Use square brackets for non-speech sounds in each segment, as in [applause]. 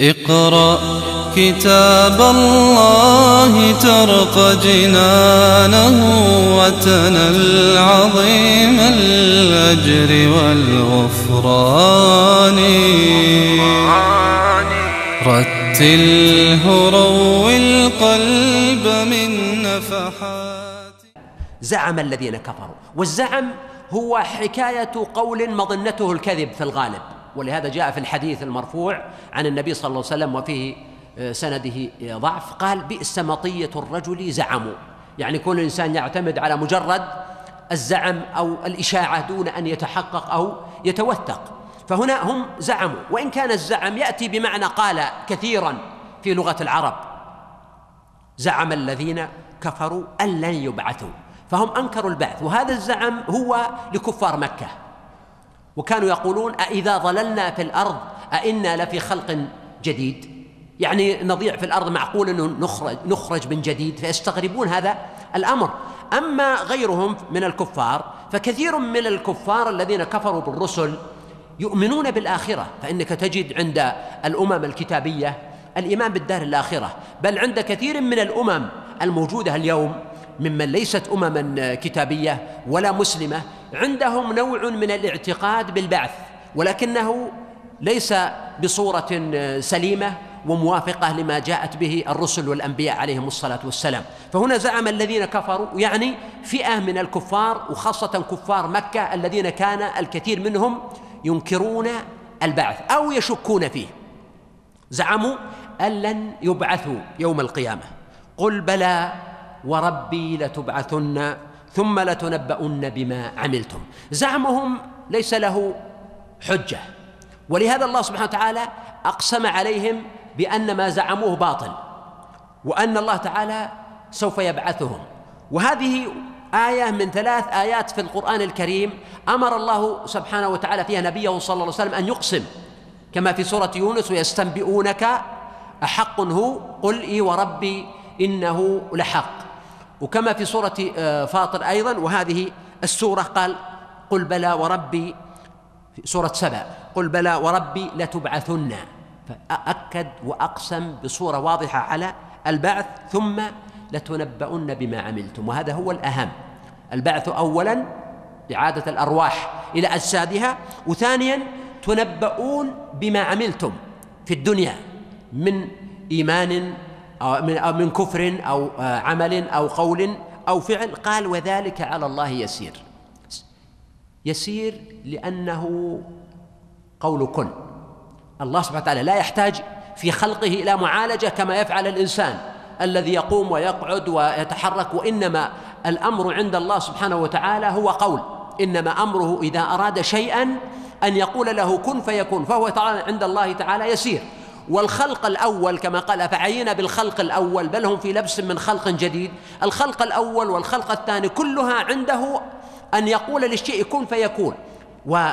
اقرأ كتاب الله ترق جنانه وتنل عظيم الأجر والغفران. رتله روي القلب من نفحات. زعم الذين كفروا والزعم هو حكاية قول مظنته الكذب في الغالب. ولهذا جاء في الحديث المرفوع عن النبي صلى الله عليه وسلم وفيه آه، سنده ضعف قال بئس مطية الرجل زعموا يعني كل إنسان يعتمد على مجرد الزعم أو الإشاعة دون أن يتحقق أو يتوثق. فهنا هم زعموا. وإن كان الزعم يأتي بمعنى قال كثيرا في لغة العرب زعم الذين كفروا أن لن يبعثوا. فهم أنكروا البعث. وهذا الزعم هو لكفار مكة. وكانوا يقولون أإذا ضللنا في الأرض أئنا لفي خلق جديد. يعني نضيع في الأرض معقول أنه نخرج, نخرج من جديد فيستغربون هذا الأمر. أما غيرهم من الكفار فكثير من الكفار الذين كفروا بالرسل يؤمنون بالآخرة. فإنك تجد عند الأمم الكتابية الإيمان بالدار الآخرة بل عند كثير من الأمم الموجودة اليوم ممن ليست امما كتابية ولا مسلمة عندهم نوع من الاعتقاد بالبعث ولكنه ليس بصورة سليمة وموافقة لما جاءت به الرسل والأنبياء عليهم الصلاة والسلام. فهنا زعم الذين كفروا يعني فئة من الكفار وخاصة كفار مكة الذين كان الكثير منهم ينكرون البعث أو يشكون فيه. زعموا أن لن يبعثوا يوم القيامة. قل بلى وربي لتبعثن. ثم لتنبؤن بما عملتم. زعمهم ليس له حجة. ولهذا الله سبحانه وتعالى أقسم عليهم بأن ما زعموه باطل وأن الله تعالى سوف يبعثهم. وهذه آية من ثلاث آيات في القرآن الكريم أمر الله سبحانه وتعالى فيها نبيه صلى الله عليه وسلم أن يقسم. كما في سورة يونس ويستنبئونك أحق هو قل إي وربي إنه لحق. وكما في سورة آه، فاطر أيضا وهذه السورة قال قل بلى وربي في سورة سبع قل بلى وربي لتبعثن. فأكد وأقسم بصورة واضحة على البعث ثم لتنبؤن بما عملتم. وهذا هو الأهم. البعث أولا إعادة الأرواح إلى أجسادها وثانيا تنبؤون بما عملتم في الدنيا من إيمان أو من, أو من كفر أو آه، عمل أو قول أو فعل. قال وذلك على الله يسير. يسير لأنه قول كن. الله سبحانه وتعالى لا يحتاج في خلقه إلى معالجة كما يفعل الإنسان الذي يقوم ويقعد ويتحرك وإنما الأمر عند الله سبحانه وتعالى هو قول. إنما أمره إذا أراد شيئا أن يقول له كن فيكون فهو عند الله تعالى يسير. والخلق الأول كما قال فعينا بالخلق الأول بل هم في لبس من خلق جديد. الخلق الأول والخلق الثاني كلها عنده أن يقول للشيء كن فيكون. و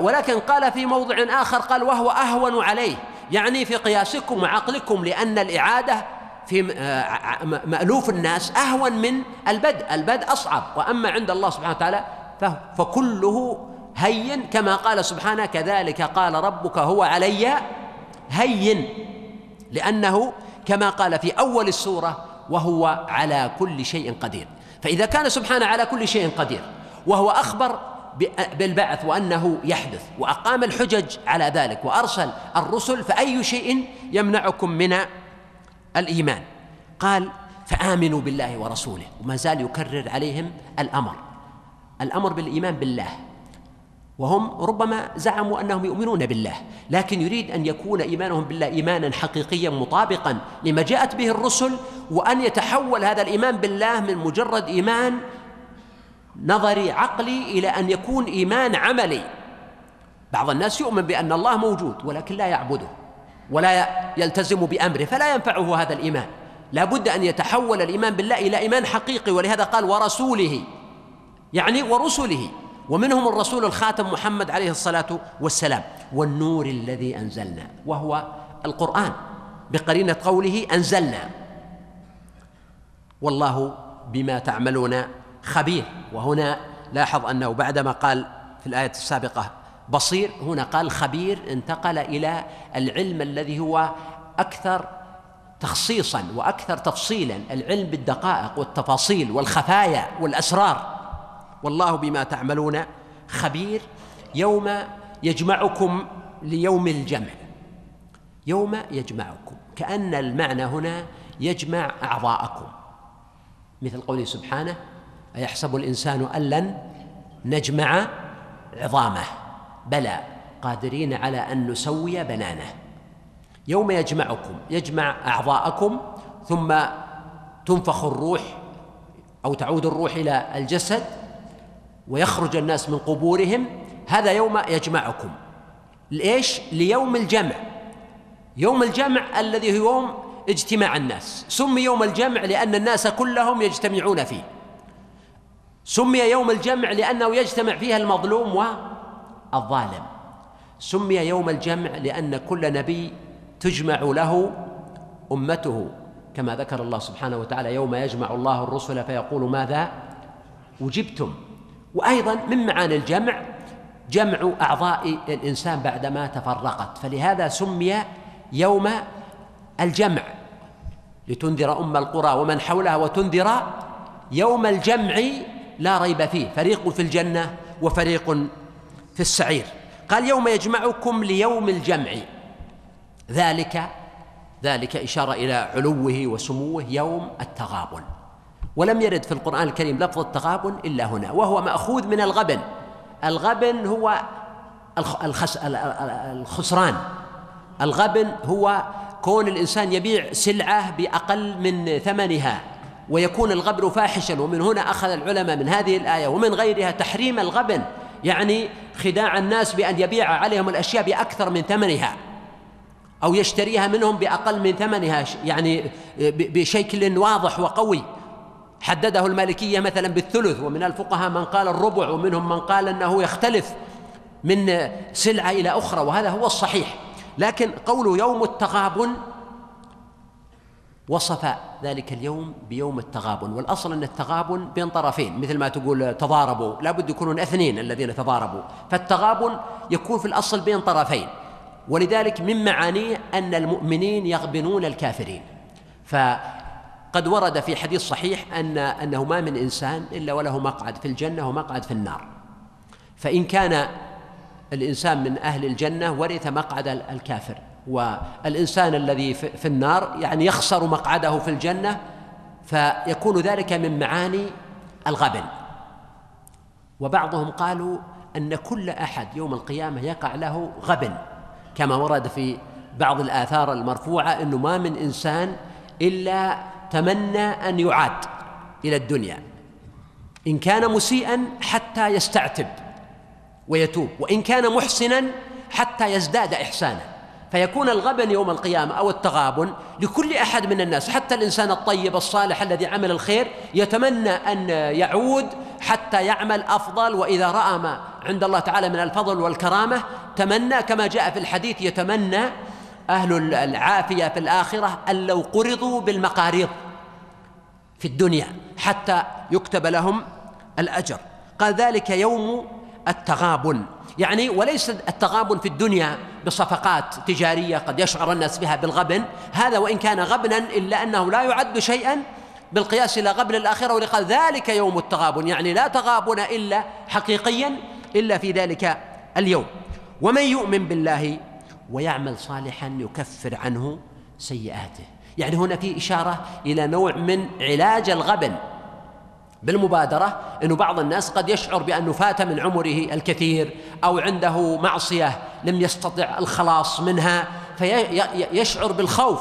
ولكن قال في موضع آخر قال وهو أهون عليه. يعني في قياسكم وعقلكم لأن الإعادة في آه، مألوف الناس أهون من البدء. البدء أصعب. وأما عند الله سبحانه وتعالى فكله هين كما قال سبحانه كذلك قال ربك هو علي هين لأنه كما قال في أول السورة وهو على كل شيء قدير. فإذا كان سبحانه على كل شيء قدير وهو أخبر بالبعث وأنه يحدث وأقام الحجج على ذلك وأرسل الرسل فأي شيء يمنعكم من الإيمان؟ قال فآمنوا بالله ورسوله. وما زال يكرر عليهم الأمر. الأمر بالإيمان بالله. وهم ربما زعموا أنهم يؤمنون بالله لكن يريد أن يكون إيمانهم بالله إيمانا حقيقيا مطابقا لما جاءت به الرسل وأن يتحول هذا الإيمان بالله من مجرد إيمان نظري عقلي إلى أن يكون إيمان عملي. بعض الناس يؤمن بأن الله موجود ولكن لا يعبده ولا يلتزم بأمره فلا ينفعه هذا الإيمان. لا بد أن يتحول الإيمان بالله إلى إيمان حقيقي ولهذا قال ورسوله يعني ورسله. ومنهم الرسول الخاتم محمد عليه الصلاة والسلام والنور الذي أنزلنا وهو القرآن بقرينة قوله أنزلنا. والله بما تعملون خبير. وهنا لاحظ أنه بعدما قال في الآية السابقة بصير هنا قال خبير انتقل إلى العلم الذي هو أكثر تخصيصا وأكثر تفصيلا العلم بالدقائق والتفاصيل والخفايا والأسرار. والله بما تعملون خبير. يوم يجمعكم ليوم الجمع. يوم يجمعكم. كأن المعنى هنا يجمع أعضاءكم. مثل قوله سبحانه أيحسب الإنسان أن لن نجمع عظامه. بلى قادرين على أن نسوي بنانه. يوم يجمعكم يجمع أعضاءكم ثم تنفخ الروح أو تعود الروح إلى الجسد ويخرج الناس من قبورهم هذا يوم يجمعكم. لإيش؟ ليوم الجمع. يوم الجمع الذي هو يوم اجتماع الناس. سمي يوم الجمع لأن الناس كلهم يجتمعون فيه. سمي يوم الجمع لأنه يجتمع فيها المظلوم والظالم. سمي يوم الجمع لأن كل نبي تجمع له أمته كما ذكر الله سبحانه وتعالى يوم يجمع الله الرسل فيقول ماذا؟ وجبتم. وأيضا من معاني الجمع جمع أعضاء الإنسان بعدما تفرقت. فلهذا سمي يوم الجمع لتنذر أم القرى ومن حولها وتنذر يوم الجمع لا ريب فيه. فريق في الجنة وفريق في السعير. قال يوم يجمعكم ليوم الجمع. ذلك ذلك إشارة إلى علوه وسموه يوم التغابن. ولم يرد في القرآن الكريم لفظ التغابن إلا هنا وهو مأخوذ من الغبن. الغبن هو الخس الخسران. الغبن هو كون الإنسان يبيع سلعة بأقل من ثمنها ويكون الغبن فاحشا ومن هنا أخذ العلماء من هذه الآية ومن غيرها تحريم الغبن يعني خداع الناس بأن يبيع عليهم الأشياء بأكثر من ثمنها أو يشتريها منهم بأقل من ثمنها يعني بشكل واضح وقوي. حدده المالكية مثلا بالثلث ومن الفقهاء من قال الربع ومنهم من قال أنه يختلف من سلعة إلى أخرى وهذا هو الصحيح. لكن قول يوم التغابن وصف ذلك اليوم بيوم التغابن والأصل أن التغابن بين طرفين مثل ما تقول تضاربوا لابد يكونون اثنين الذين تضاربوا. فالتغابن يكون في الأصل بين طرفين ولذلك من معانيه أن المؤمنين يغبنون الكافرين. فقد ورد في حديث صحيح أن أنه ما من إنسان إلا وله مقعد في الجنة ومقعد في النار. فإن كان الإنسان من أهل الجنة ورث مقعد الكافر. والإنسان الذي في النار يعني يخسر مقعده في الجنة فيكون ذلك من معاني الغبن. وبعضهم قالوا أن كل أحد يوم القيامة يقع له غبن كما ورد في بعض الآثار المرفوعة أنه ما من إنسان إلا تمنى أن يعاد إلى الدنيا. إن كان مسيئا حتى يستعتب ويتوب وإن كان محسنا حتى يزداد إحسانا فيكون الغبن يوم القيامة أو التغابن لكل أحد من الناس حتى الإنسان الطيب الصالح الذي عمل الخير يتمنى أن يعود حتى يعمل أفضل. وإذا رأى ما عند الله تعالى من الفضل والكرامة تمنى كما جاء في الحديث يتمنى أهل العافية في الآخرة أن لو قرضوا بالمقاريض في الدنيا حتى يكتب لهم الأجر. قال ذلك يوم التغابن. يعني وليس التغابن في الدنيا بصفقات تجارية قد يشعر الناس بها بالغبن هذا وإن كان غبنا إلا أنه لا يعد شيئا بالقياس إلى غبن الآخرة ولقال ذلك يوم التغابن. يعني لا تغابن إلا حقيقيا إلا في ذلك اليوم. ومن يؤمن بالله ويعمل صالحا يكفر عنه سيئاته. يعني هنا في إشارة إلى نوع من علاج الغبن بالمبادرة أنه بعض الناس قد يشعر بأنه فات من عمره الكثير أو عنده معصية لم يستطع الخلاص منها فيشعر بالخوف.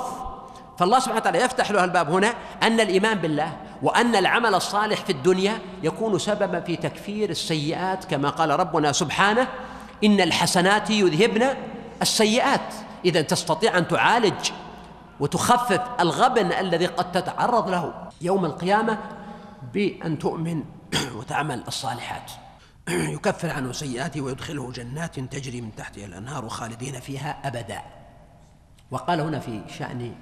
فالله سبحانه وتعالى يفتح له الباب هنا أن الإيمان بالله وأن العمل الصالح في الدنيا يكون سببا في تكفير السيئات كما قال ربنا سبحانه إن الحسنات يذهبن السيئات إذا تستطيع أن تعالج وتخفف الغبن الذي قد تتعرض له يوم القيامة بأن تؤمن [clears throat] وتعمل الصالحات. [clears throat] يكفر عنه سيئاته ويدخله جنات تجري من تحتها الأنهار خالدين فيها أبدا. وقال هنا في شأن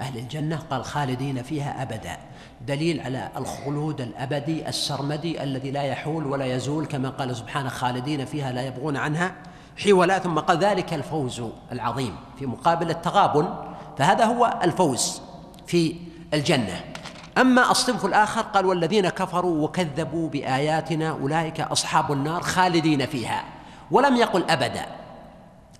أهل الجنة قال خالدين فيها أبدا. دليل على الخلود الأبدي السرمدي الذي لا يحول ولا يزول كما قال سبحانه خالدين فيها لا يبغون عنها. حولا ثم قال ذلك الفوز العظيم في مقابل التغابن فهذا هو الفوز في الجنة. أما الصنف الآخر قال والذين كفروا وكذبوا بآياتنا أولئك أصحاب النار خالدين فيها ولم يقل أبدا.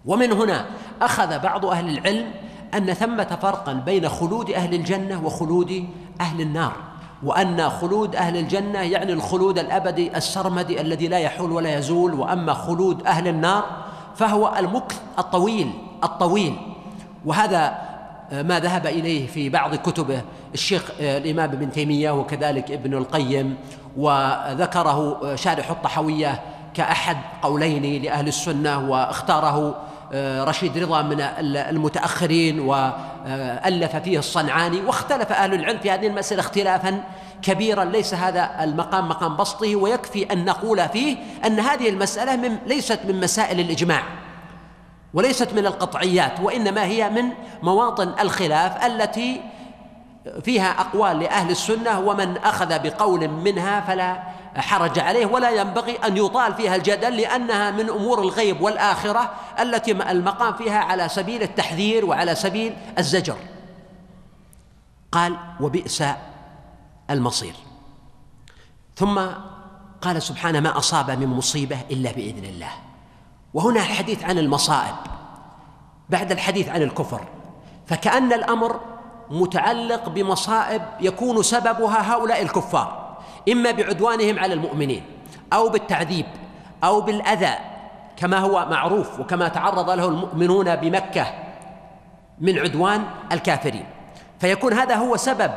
ومن هنا أخذ بعض أهل العلم أن ثمة فرقا بين خلود أهل الجنة وخلود أهل النار. وأن خلود أهل الجنة يعني الخلود الأبدي السرمدي الذي لا يحول ولا يزول وأما خلود أهل النار فهو المكث الطويل الطويل. وهذا ما ذهب إليه في بعض كتبه الشيخ الإمام ابن تيمية وكذلك ابن القيم وذكره شارح الطحوية كأحد قولين لأهل السنة واختاره. آه، رشيد رضا من المتأخرين وألف فيه الصنعاني واختلف أهل العلم في هذه المسألة اختلافا كبيرا. ليس هذا المقام مقام بسطه ويكفي أن نقول فيه أن هذه المسألة من ليست من مسائل الإجماع وليست من القطعيات وإنما هي من مواطن الخلاف التي فيها أقوال لأهل السنة ومن أخذ بقول منها فلا حرج عليه ولا ينبغي أن يطال فيها الجدل لأنها من أمور الغيب والآخرة التي المقام فيها على سبيل التحذير وعلى سبيل الزجر. قال وبئس المصير. ثم قال سبحانه ما أصاب من مصيبة إلا بإذن الله. وهنا الحديث عن المصائب. بعد الحديث عن الكفر. فكأن الأمر متعلق بمصائب يكون سببها هؤلاء الكفار. إما بعدوانهم على المؤمنين أو بالتعذيب أو بالأذى كما هو معروف وكما تعرض له المؤمنون بمكة من عدوان الكافرين. فيكون هذا هو سبب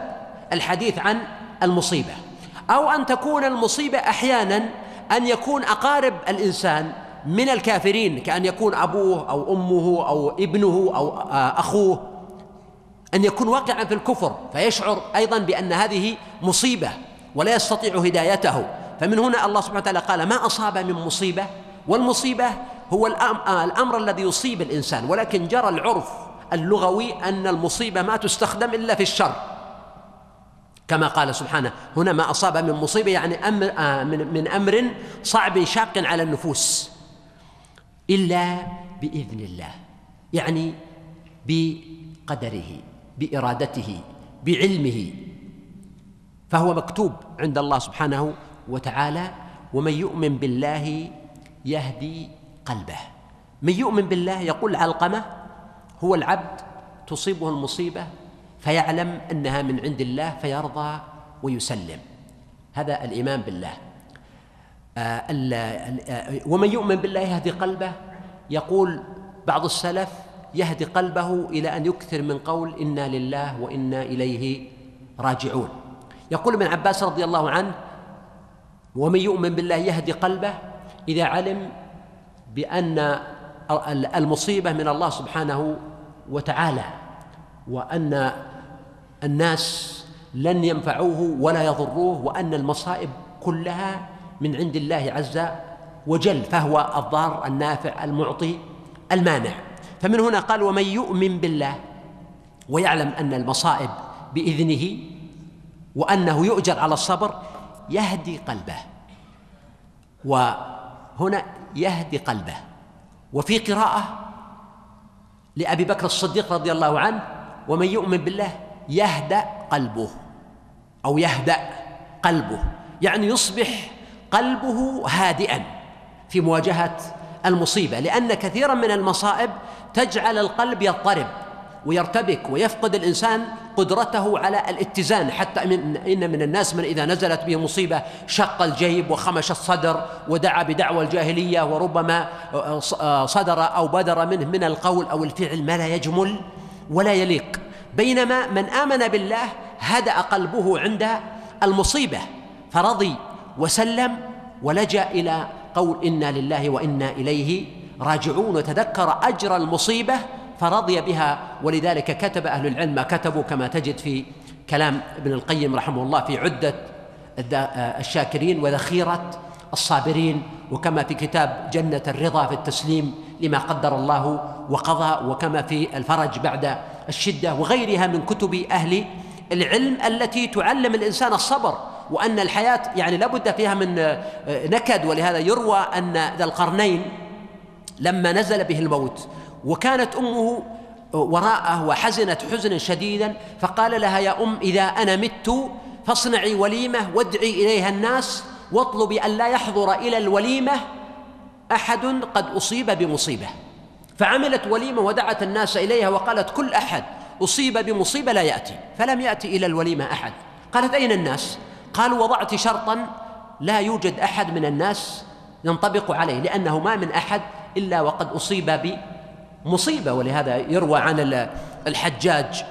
الحديث عن المصيبة. أو أن تكون المصيبة أحيانا أن يكون أقارب الإنسان من الكافرين كأن يكون أبوه أو أمه أو ابنه أو أخوه أن يكون واقعا في الكفر. فيشعر أيضا بأن هذه مصيبة. ولا يستطيع هدايته. فمن هنا الله سبحانه وتعالى قال ما أصاب من مصيبة؟ والمصيبة هو الأمر الذي يصيب الإنسان. ولكن جرى العرف اللغوي أن المصيبة ما تستخدم إلا في الشر. كما قال سبحانه هنا ما أصاب من مصيبة يعني أمر من أمر صعب شاق على النفوس. إلا بإذن الله. يعني بقدره بإرادته بعلمه. فهو مكتوب عند الله سبحانه وتعالى ومن يؤمن بالله يهدي قلبه. من يؤمن بالله يقول علقمة هو العبد تصيبه المصيبة فيعلم أنها من عند الله فيرضى ويسلم. هذا الإيمان بالله. آه، آه، ومن يؤمن بالله يهدي قلبه يقول بعض السلف يهدي قلبه إلى أن يكثر من قول إنا لله وإنا إليه راجعون. يقول ابن عباس رضي الله عنه ومن يؤمن بالله يهدي قلبه إذا علم بأن المصيبة من الله سبحانه وتعالى وأن الناس لن ينفعوه ولا يضروه وأن المصائب كلها من عند الله عز وجل فهو الضار النافع المعطي المانع. فمن هنا قال ومن يؤمن بالله ويعلم أن المصائب بإذنه وأنه يؤجر على الصبر يهدي قلبه. وهنا يهدي قلبه. وفي قراءة لأبي بكر الصديق رضي الله عنه ومن يؤمن بالله يهدأ قلبه أو يهدأ قلبه. يعني يصبح قلبه هادئا في مواجهة المصيبة لأن كثيرا من المصائب تجعل القلب يضطرب. ويرتبك ويفقد الإنسان قدرته على الاتزان حتى من إن من الناس من إذا نزلت به مصيبة شق الجيب وخمش الصدر ودعا بدعوى الجاهلية وربما صدر أو بدر منه من القول أو الفعل ما لا يجمل ولا يليق. بينما من آمن بالله هدأ قلبه عند المصيبة فرضي وسلم ولجأ إلى قول إنا لله وإنا إليه راجعون وتذكر أجر المصيبة فرضي بها ولذلك كتب أهل العلم ما كتبوا كما تجد في كلام ابن القيم رحمه الله في عدة الشاكرين وذخيرة الصابرين وكما في كتاب جنة الرضا في التسليم لما قدر الله وقضى وكما في الفرج بعد الشدة وغيرها من كتب أهل العلم التي تعلم الإنسان الصبر وأن الحياة يعني لابد فيها من نكد ولهذا يروى أن ذا القرنين لما نزل به الموت وكانت أمه وراءه وحزنت حزنا شديدا فقال لها يا أم إذا أنا مت فاصنعي وليمة وادعي إليها الناس واطلبي أن لا يحضر إلى الوليمة أحد قد أصيب بمصيبة. فعملت وليمة ودعت الناس إليها وقالت كل أحد أصيب بمصيبة لا يأتي فلم يأتي إلى الوليمة أحد. قالت أين الناس؟ قالوا وضعت شرطا لا يوجد أحد من الناس ينطبق عليه لأنه ما من أحد إلا وقد أصيب بمصيبه ولهذا يروى عن الحجاج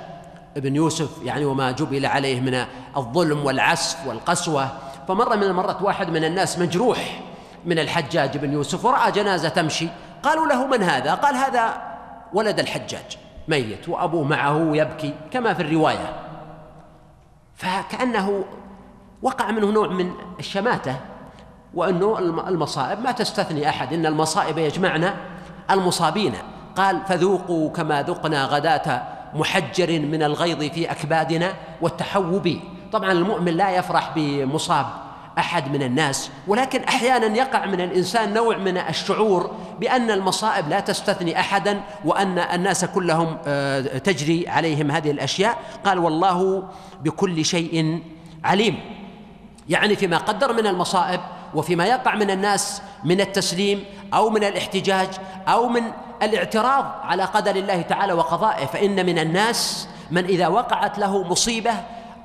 ابن يوسف يعني وما جبل عليه من الظلم والعسف والقسوة. فمر من المرات واحد من الناس مجروح من الحجاج بن يوسف ورأى جنازة تمشي. قالوا له من هذا؟ قال هذا ولد الحجاج ميت وأبوه معه يبكي كما في الرواية. فكأنه وقع منه نوع من الشماتة وأنه المصائب. ما تستثني أحد إن المصائب يجمعنا المصابين. قال فذوقوا كما ذقنا غداة محجر من الغيظ في أكبادنا والتحوب. طبعا المؤمن لا يفرح بمصاب أحد من الناس ولكن أحيانا يقع من الإنسان نوع من الشعور بأن المصائب لا تستثني احدا وأن الناس كلهم آه، تجري عليهم هذه الأشياء. قال والله بكل شيء عليم. يعني فيما قدر من المصائب وفيما يقع من الناس من التسليم أو من الاحتجاج أو من الاعتراض على قدر الله تعالى وقضائه فإن من الناس من إذا وقعت له مصيبة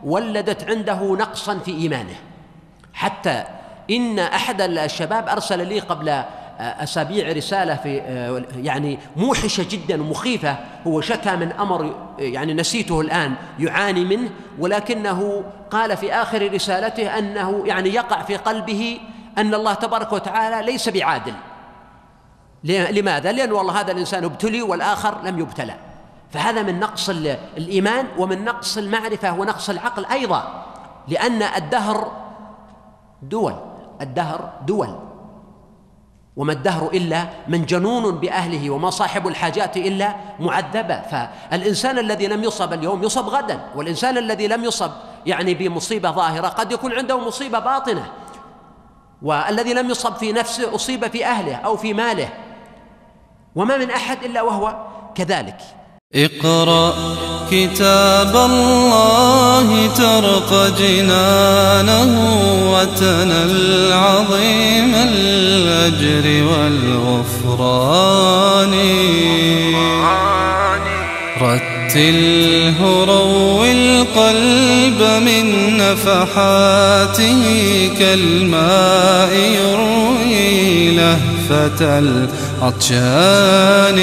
ولدت عنده نقصا في إيمانه. حتى إن أحد الشباب أرسل لي قبل أسابيع رسالة في يعني موحشة جدا ومخيفة هو شكى من أمر يعني نسيته الآن يعاني منه ولكنه قال في آخر رسالته أنه يعني يقع في قلبه أن الله تبارك وتعالى ليس بعادل. لماذا؟ لأن والله هذا الإنسان ابتلي والآخر لم يبتلى. فهذا من نقص الإيمان ومن نقص المعرفة ونقص العقل أيضا. لأن الدهر دول. الدهر دول. وما الدهر إلا من جنون بأهله وما صاحب الحاجات إلا معذبة. فالإنسان الذي لم يصب اليوم يصب غدا. والإنسان الذي لم يصب يعني بمصيبة ظاهرة قد يكون عنده مصيبة باطنة. والذي لم يصب في نفسه أصيب في أهله أو في ماله. وما من أحد إلا وهو كذلك. اقرأ كتاب الله ترق جنانه وتنل عظيم الأجر والغفران. رتله روي القلب من نفحاته كالماء يروي لهفة العطشان